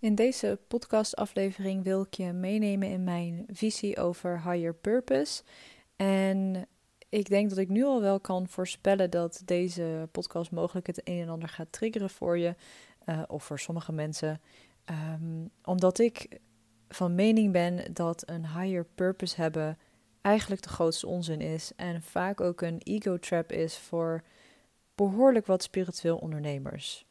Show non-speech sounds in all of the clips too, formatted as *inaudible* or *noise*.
In deze podcastaflevering wil ik je meenemen in mijn visie over higher purpose. En ik denk dat ik nu al wel kan voorspellen dat deze podcast mogelijk het een en ander gaat triggeren voor je, uh, of voor sommige mensen. Um, omdat ik van mening ben dat een higher purpose hebben eigenlijk de grootste onzin is. En vaak ook een ego trap is voor behoorlijk wat spiritueel ondernemers.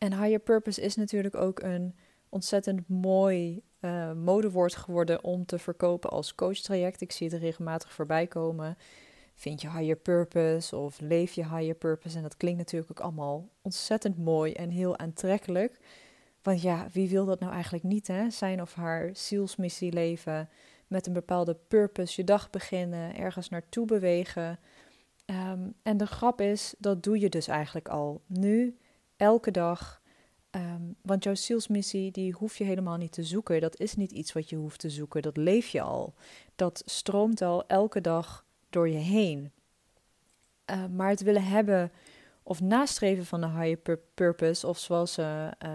En higher purpose is natuurlijk ook een ontzettend mooi uh, modewoord geworden om te verkopen als coachtraject. Ik zie het regelmatig voorbij komen. Vind je higher purpose of leef je higher purpose? En dat klinkt natuurlijk ook allemaal ontzettend mooi en heel aantrekkelijk. Want ja, wie wil dat nou eigenlijk niet, hè? Zijn of haar zielsmissie leven, met een bepaalde purpose je dag beginnen, ergens naartoe bewegen. Ehm, en de grap is, dat doe je dus eigenlijk al nu, elke dag. Ehm, want jouw zielsmissie, die hoef je helemaal niet te zoeken. Dat is niet iets wat je hoeft te zoeken. Dat leef je al. Dat stroomt al elke dag door je heen. Uh, maar het willen hebben of nastreven van een higher purpose, of zoals ze uh,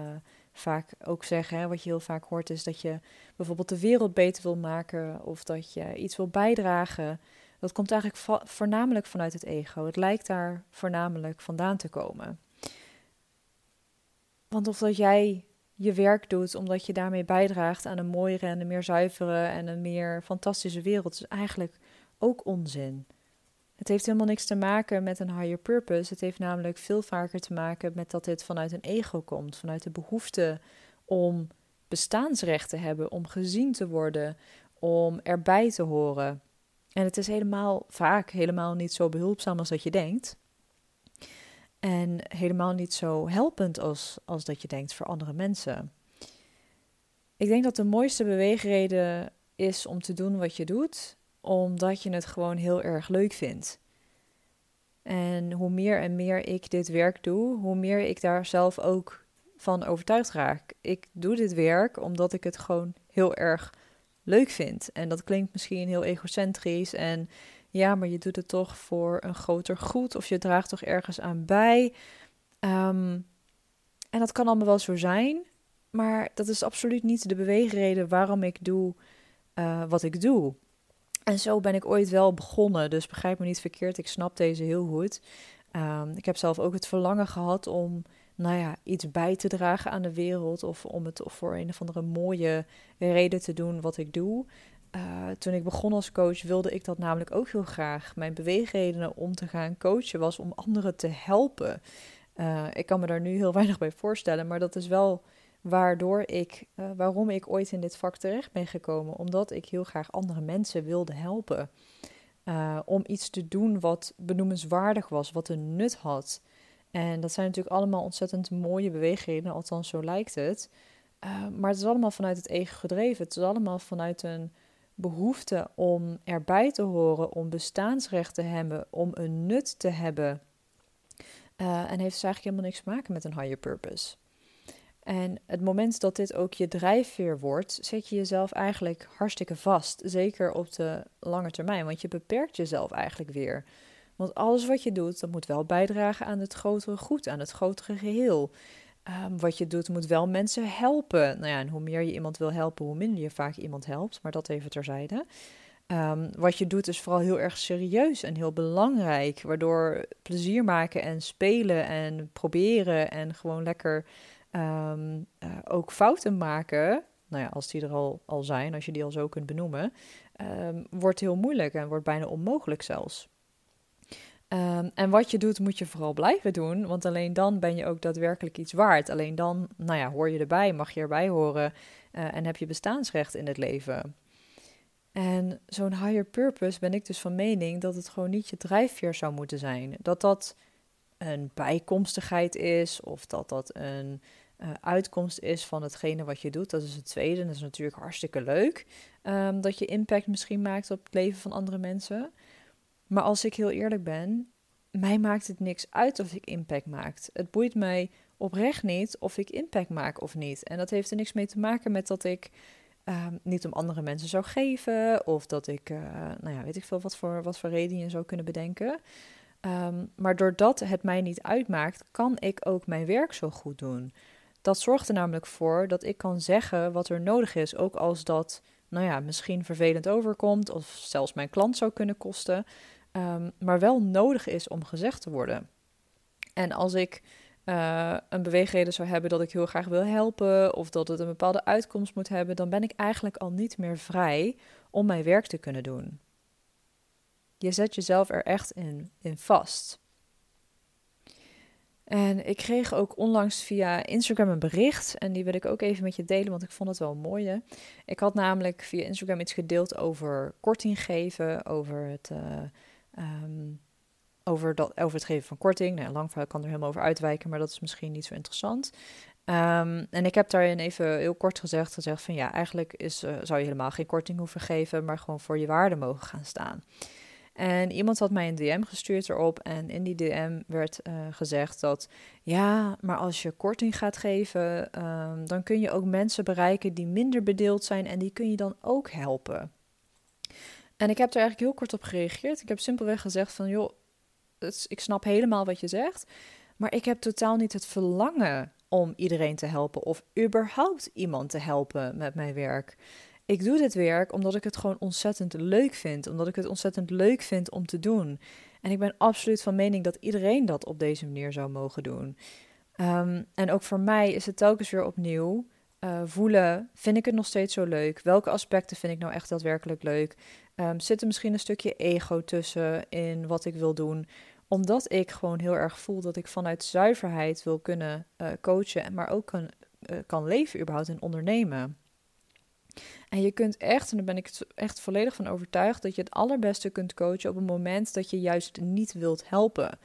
vaak ook zeggen, wat je heel vaak hoort, is dat je bijvoorbeeld de wereld beter wil maken of dat je iets wil bijdragen. Dat komt eigenlijk voornamelijk vanuit het ego. Het lijkt daar voornamelijk vandaan te komen. Want of dat jij je werk doet omdat je daarmee bijdraagt aan een mooiere en een meer zuivere en een meer fantastische wereld, is eigenlijk ook onzin. Het heeft helemaal niks te maken met een higher purpose. Het heeft namelijk veel vaker te maken met dat dit vanuit een ego komt, vanuit de behoefte om bestaansrecht te hebben, om gezien te worden, om erbij te horen. En het is helemaal vaak helemaal niet zo behulpzaam als dat je denkt. En helemaal niet zo helpend als, als dat je denkt voor andere mensen. Ik denk dat de mooiste beweegreden is om te doen wat je doet, omdat je het gewoon heel erg leuk vindt. En hoe meer en meer ik dit werk doe, hoe meer ik daar zelf ook van overtuigd raak. Ik doe dit werk omdat ik het gewoon heel erg leuk vind. En dat klinkt misschien heel egocentrisch en ja, maar je doet het toch voor een groter goed of je draagt toch ergens aan bij. Ehm, en dat kan allemaal wel zo zijn, maar dat is absoluut niet de beweegreden waarom ik doe uh, wat ik doe. En zo ben ik ooit wel begonnen, dus begrijp me niet verkeerd, ik snap deze heel goed. Um, ik heb zelf ook het verlangen gehad om nou ja, iets bij te dragen aan de wereld of om het voor een of andere mooie reden te doen wat ik doe. Uh, toen ik begon als coach wilde ik dat namelijk ook heel graag. Mijn beweegredenen om te gaan coachen was om anderen te helpen. Uh, ik kan me daar nu heel *laughs* weinig bij voorstellen, maar dat is wel waardoor ik, uh, waarom ik ooit in dit vak terecht ben gekomen. Omdat ik heel graag andere mensen wilde helpen. om iets te doen wat benoemenswaardig was, wat een nut had. En dat zijn natuurlijk allemaal ontzettend mooie beweegredenen, althans zo lijkt het. maar het is allemaal vanuit het ego gedreven. Het is allemaal vanuit een behoefte om erbij te horen, om bestaansrecht te hebben, om een nut te hebben. Uh, en heeft dus eigenlijk helemaal niks te maken met een higher purpose. En het moment dat dit ook je drijfveer wordt, zet je jezelf eigenlijk hartstikke vast. Zeker op de lange termijn, want je beperkt jezelf eigenlijk weer. Want alles wat je doet, dat moet wel bijdragen aan het grotere goed, aan het grotere geheel. Um, wat je doet moet wel mensen helpen. Nou ja, en hoe meer je iemand wil helpen, hoe minder je vaak iemand helpt. Maar dat even terzijde. Um, wat je doet is vooral heel erg serieus en heel belangrijk. Waardoor plezier maken en spelen en proberen en gewoon lekker um, uh, ook fouten maken. Nou ja, als die er al, al zijn, als je die al zo kunt benoemen, wordt heel moeilijk en wordt bijna onmogelijk zelfs. Um, en wat je doet, moet je vooral blijven doen, want alleen dan ben je ook daadwerkelijk iets waard. Alleen dan, nou ja, hoor je erbij, mag je erbij horen uh, en heb je bestaansrecht in het leven. En zo'n higher purpose ben ik dus van mening dat het gewoon niet je drijfveer zou moeten zijn. Dat dat een bijkomstigheid is of dat dat een uh, uitkomst is van hetgene wat je doet. Dat is het tweede. Dat is natuurlijk hartstikke leuk. Um, dat je impact misschien maakt op het leven van andere mensen. Maar als ik heel eerlijk ben, mij maakt het niks uit of ik impact maak. Het boeit mij oprecht niet of ik impact maak of niet. En dat heeft er niks mee te maken met dat ik uh, niet om andere mensen zou geven. Of dat ik, uh, nou ja, weet ik veel wat voor, wat voor reden je zou kunnen bedenken. Um, maar doordat het mij niet uitmaakt, kan ik ook mijn werk zo goed doen. Dat zorgt er namelijk voor dat ik kan zeggen wat er nodig is, ook als dat, nou ja, misschien vervelend overkomt of zelfs mijn klant zou kunnen kosten, um, maar wel nodig is om gezegd te worden. En als ik uh, een beweegreden zou hebben dat ik heel graag wil helpen of dat het een bepaalde uitkomst moet hebben, dan ben ik eigenlijk al niet meer vrij om mijn werk te kunnen doen. Je zet jezelf er echt in, in vast. En ik kreeg ook onlangs via Instagram een bericht. En die wil ik ook even met je delen, want ik vond het wel mooi. Ik had namelijk via Instagram iets gedeeld over korting geven, over het, uh, um, over dat, over het geven van korting. Nou, lang kan er helemaal over uitwijken, maar dat is misschien niet zo interessant. Um, en ik heb daarin even heel kort gezegd, gezegd van ja, eigenlijk is, uh, zou je helemaal geen korting hoeven geven, maar gewoon voor je waarde mogen gaan staan. En iemand had mij een DM gestuurd erop. En in die DM werd uh, gezegd dat ja, maar als je korting gaat geven, um, dan kun je ook mensen bereiken die minder bedeeld zijn. En die kun je dan ook helpen. En ik heb er eigenlijk heel kort op gereageerd. Ik heb simpelweg gezegd van joh, ik snap helemaal wat je zegt. Maar ik heb totaal niet het verlangen om iedereen te helpen of überhaupt iemand te helpen met mijn werk. Ik doe dit werk omdat ik het gewoon ontzettend leuk vind. Omdat ik het ontzettend leuk vind om te doen. En ik ben absoluut van mening dat iedereen dat op deze manier zou mogen doen. Ehm, en ook voor mij is het telkens weer opnieuw uh, voelen: vind ik het nog steeds zo leuk? Welke aspecten vind ik nou echt daadwerkelijk leuk? Um, zit er misschien een stukje ego tussen in wat ik wil doen? Omdat ik gewoon heel erg voel dat ik vanuit zuiverheid wil kunnen uh, coachen, maar ook kan, uh, kan leven überhaupt en ondernemen. En je kunt echt, en daar ben ik echt volledig van overtuigd, dat je het allerbeste kunt coachen op een moment dat je juist niet wilt helpen.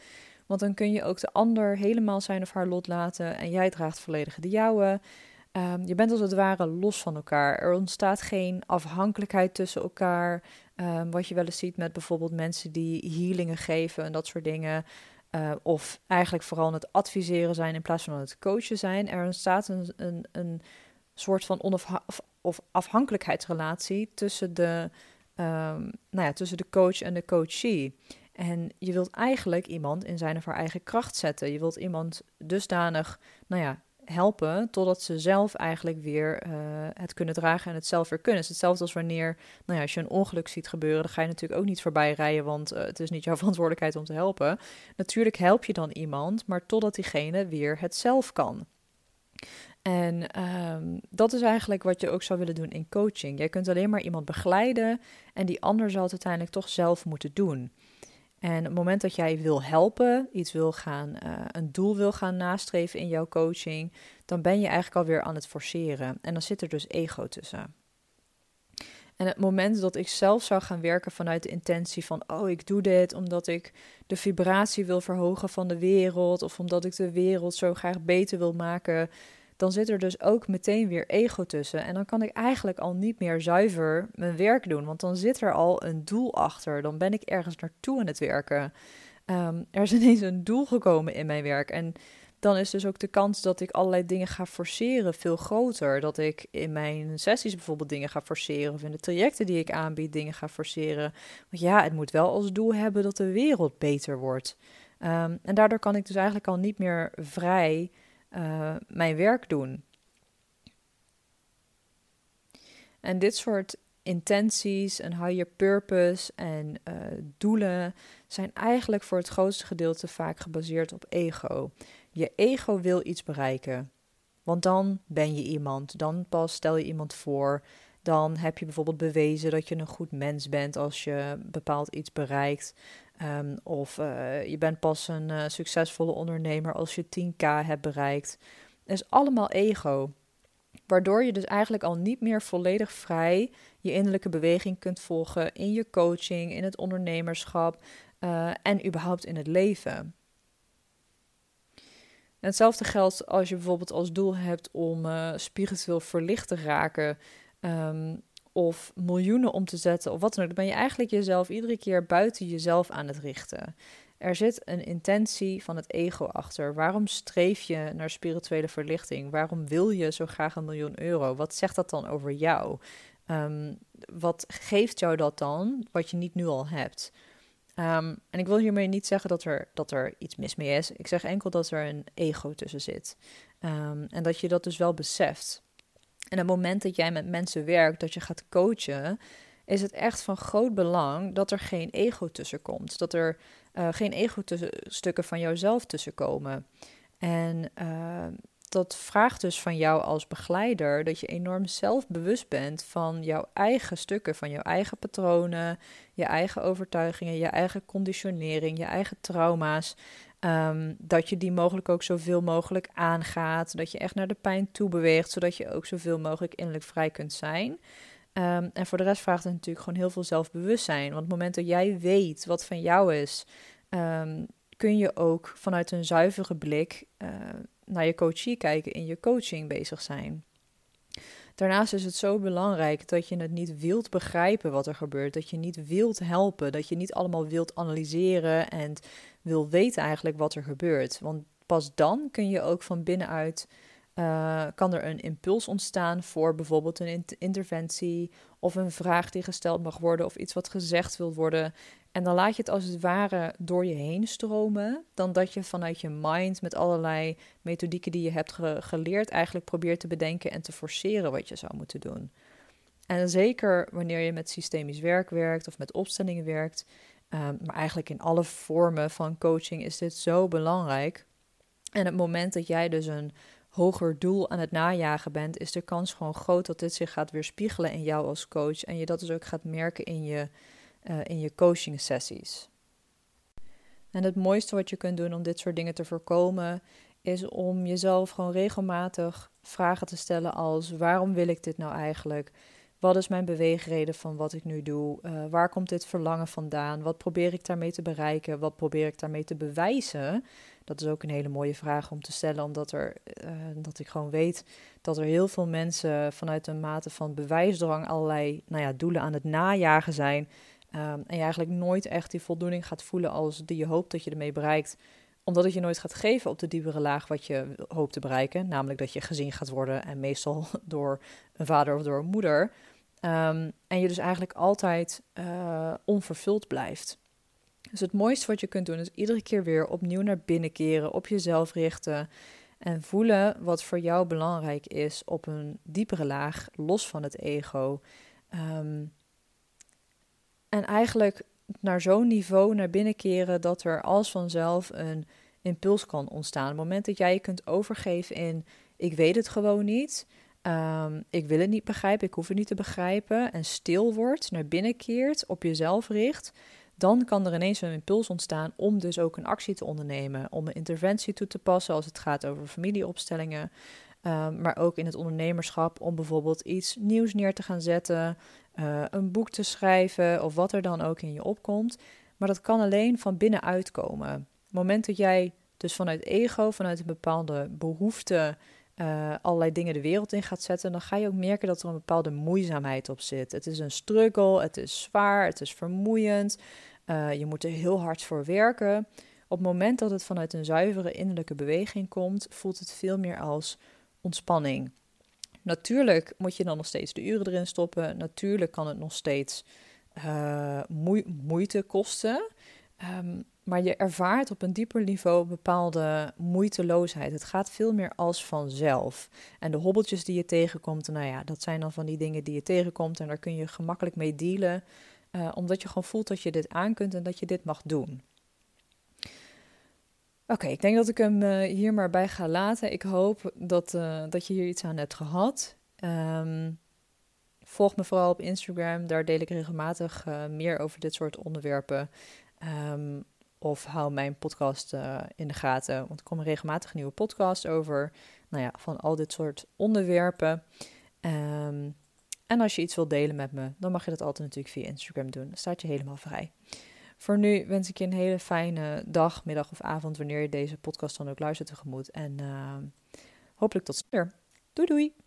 Want dan kun je ook de ander helemaal zijn of haar lot laten en jij draagt volledig de jouwe. Um, je bent als het ware los van elkaar. Er ontstaat geen afhankelijkheid tussen elkaar. Um, wat je wel eens ziet met bijvoorbeeld mensen die healingen geven en dat soort dingen. Uh, of eigenlijk vooral het adviseren zijn in plaats van het coachen zijn. Er ontstaat een, een, een soort van of afhankelijkheidsrelatie tussen de, um, nou ja, tussen de coach en de coachee. En je wilt eigenlijk iemand in zijn of haar eigen kracht zetten. Je wilt iemand dusdanig, nou ja, helpen totdat ze zelf eigenlijk weer uh, het kunnen dragen en het zelf weer kunnen. Het is hetzelfde als wanneer, nou ja, als je een ongeluk ziet gebeuren, dan ga je natuurlijk ook niet voorbij rijden, want uh, het is niet jouw *laughs* verantwoordelijkheid om te helpen. Natuurlijk help je dan iemand, maar totdat diegene weer het zelf kan. En um, dat is eigenlijk wat je ook zou willen doen in coaching. Jij kunt alleen maar iemand begeleiden en die ander zal het uiteindelijk toch zelf moeten doen. En het moment dat jij wil helpen, iets wil gaan, uh, een doel wil gaan nastreven in jouw coaching, dan ben je eigenlijk alweer aan het forceren. En dan zit er dus ego tussen. En het moment dat ik zelf zou gaan werken vanuit de intentie van, oh, ik doe dit omdat ik de vibratie wil verhogen van de wereld, of omdat ik de wereld zo graag beter wil maken, dan zit er dus ook meteen weer ego tussen. En dan kan ik eigenlijk al niet meer zuiver mijn werk doen, want dan zit er al een doel achter. Dan ben ik ergens naartoe aan het werken. Um, er is *laughs* ineens een doel gekomen in mijn werk. En dan is dus ook de kans dat ik allerlei dingen ga forceren veel groter. Dat ik in mijn sessies bijvoorbeeld dingen ga forceren. Of in de trajecten die ik aanbied dingen ga forceren. Want ja, het moet wel als doel hebben dat de wereld beter wordt. Um, en daardoor kan ik dus eigenlijk al niet meer vrij uh, mijn werk doen. En dit soort intenties en higher purpose en uh, doelen zijn eigenlijk voor het grootste gedeelte vaak gebaseerd op ego. Je ego wil iets bereiken. Want dan ben je iemand, dan pas stel je iemand voor, dan heb je bijvoorbeeld bewezen dat je een goed mens bent als je bepaald iets bereikt. Um, of uh, je bent pas een uh, succesvolle ondernemer als je 10k hebt bereikt. Dat is allemaal ego. Waardoor je dus eigenlijk al niet meer volledig vrij je innerlijke beweging kunt volgen in je coaching, in het ondernemerschap uh, en überhaupt in het leven. En hetzelfde geldt als je bijvoorbeeld als doel hebt om spiritueel verlicht te raken. Um, of miljoenen om te zetten of wat dan ook, dan ben je eigenlijk jezelf iedere keer buiten jezelf aan het richten. Er zit een intentie van het ego achter. Waarom streef je naar spirituele verlichting? Waarom wil je zo graag een miljoen euro? Wat zegt dat dan over jou? Um, wat geeft jou dat dan, wat je niet nu al hebt? Um, en ik wil hiermee niet zeggen dat er, dat er iets mis mee is. Ik zeg enkel dat er een ego tussen zit. Ehm, en dat je dat dus wel beseft. En het moment dat jij met mensen werkt, dat je gaat coachen, is het echt van groot belang dat er geen ego tussen komt. Dat er uh, geen ego-stukken van jouzelf tussenkomen. En uh, dat vraagt dus van jou als begeleider dat je enorm zelfbewust bent van jouw eigen stukken, van jouw eigen patronen, je eigen overtuigingen, je eigen conditionering, je eigen trauma's. Um, dat je die mogelijk ook zoveel mogelijk aangaat. Dat je echt naar de pijn toe beweegt, zodat je ook zoveel mogelijk innerlijk vrij kunt zijn. Um, en voor de rest vraagt het natuurlijk gewoon heel veel zelfbewustzijn. Want op het moment dat jij weet wat van jou is, um, kun je ook vanuit een zuivere blik uh, naar je coachie kijken, in je coaching bezig zijn. Daarnaast is het zo belangrijk dat je het niet wilt begrijpen wat er gebeurt, dat je niet wilt helpen, dat je niet allemaal wilt analyseren en wil weten eigenlijk wat er gebeurt. Want pas dan kun je ook van binnenuit uh, kan er een impuls ontstaan voor bijvoorbeeld een interventie of een vraag die gesteld mag worden of iets wat gezegd wil worden. En dan laat je het als het ware door je heen stromen, dan dat je vanuit je mind met allerlei methodieken die je hebt geleerd eigenlijk probeert te bedenken en te forceren wat je zou moeten doen. En zeker wanneer je met systemisch werk werkt of met opstellingen werkt, um, maar eigenlijk in alle vormen van coaching is dit zo belangrijk. En het moment dat jij dus een hoger doel aan het najagen bent, is de kans gewoon groot dat dit zich gaat weerspiegelen in jou als coach en je dat dus ook gaat merken in je uh, in je coaching sessies. En het mooiste wat je kunt doen om dit soort dingen te voorkomen, is om jezelf gewoon regelmatig vragen te stellen als waarom wil ik dit nou eigenlijk? Wat is mijn beweegreden van wat ik nu doe? Uh, waar komt dit verlangen vandaan? Wat probeer ik daarmee te bereiken? Wat probeer ik daarmee te bewijzen? Dat is ook een hele mooie vraag om te stellen, omdat er, uh, dat ik gewoon weet dat er heel veel mensen vanuit een mate van bewijsdrang allerlei nou ja, doelen aan het najagen zijn. Um, en je eigenlijk nooit echt die voldoening gaat voelen als die je hoopt dat je ermee bereikt. Omdat het je nooit gaat geven op de diepere laag wat je hoopt te bereiken. Namelijk dat je gezien gaat worden en meestal *laughs* door een vader of door een moeder. Um, en je dus eigenlijk altijd uh, onvervuld blijft. Dus het mooiste wat je kunt doen is iedere keer weer opnieuw naar binnen keren, op jezelf richten. En voelen wat voor jou belangrijk is op een diepere laag, los van het ego. Um, en eigenlijk naar zo'n niveau naar binnen keren dat er als vanzelf een impuls kan ontstaan. Op het moment dat jij je kunt overgeven in ik weet het gewoon niet. Um, ik wil het niet begrijpen, ik hoef het niet te begrijpen. En stil wordt, naar binnen keert, op jezelf richt. Dan kan er ineens een impuls ontstaan om dus ook een actie te ondernemen. Om een interventie toe te passen als het gaat over familieopstellingen. Um, maar ook in het ondernemerschap om bijvoorbeeld iets nieuws neer te gaan zetten. Uh, een boek te schrijven of wat er dan ook in je opkomt. Maar dat kan alleen van binnenuit komen. Het moment dat jij dus vanuit ego, vanuit een bepaalde behoefte, uh, allerlei dingen de wereld in gaat zetten, dan ga je ook merken dat er een bepaalde moeizaamheid op zit. Het is een struggle, het is zwaar, het is vermoeiend. Uh, je moet er heel hard voor werken. Op het moment dat het vanuit een zuivere innerlijke beweging komt, voelt het veel meer als ontspanning. Natuurlijk moet je dan nog steeds de uren erin stoppen. Natuurlijk kan het nog steeds uh, moeite kosten. Um, maar je ervaart op een dieper niveau bepaalde moeiteloosheid. Het gaat veel meer als vanzelf. En de hobbeltjes die je tegenkomt, nou ja, dat zijn dan van die dingen die je tegenkomt. En daar kun je gemakkelijk mee dealen. Uh, omdat je gewoon voelt dat je dit aan kunt en dat je dit mag doen. Oké, ik denk dat ik hem uh, hier maar bij ga laten. Ik hoop dat, uh, dat je hier iets aan hebt gehad. Um, volg me vooral op Instagram, daar deel ik regelmatig uh, meer over dit soort onderwerpen. Um, of hou mijn podcast in de gaten, want er komen regelmatig nieuwe podcasts over. Nou ja, van al dit soort onderwerpen. Um, en als je iets wilt delen met me, dan mag je dat altijd natuurlijk via Instagram doen. Dan staat je helemaal vrij. Voor nu wens ik je een hele fijne dag, middag of avond, wanneer je deze podcast dan ook luistert tegemoet. En uh, hopelijk tot snel. Doei doei!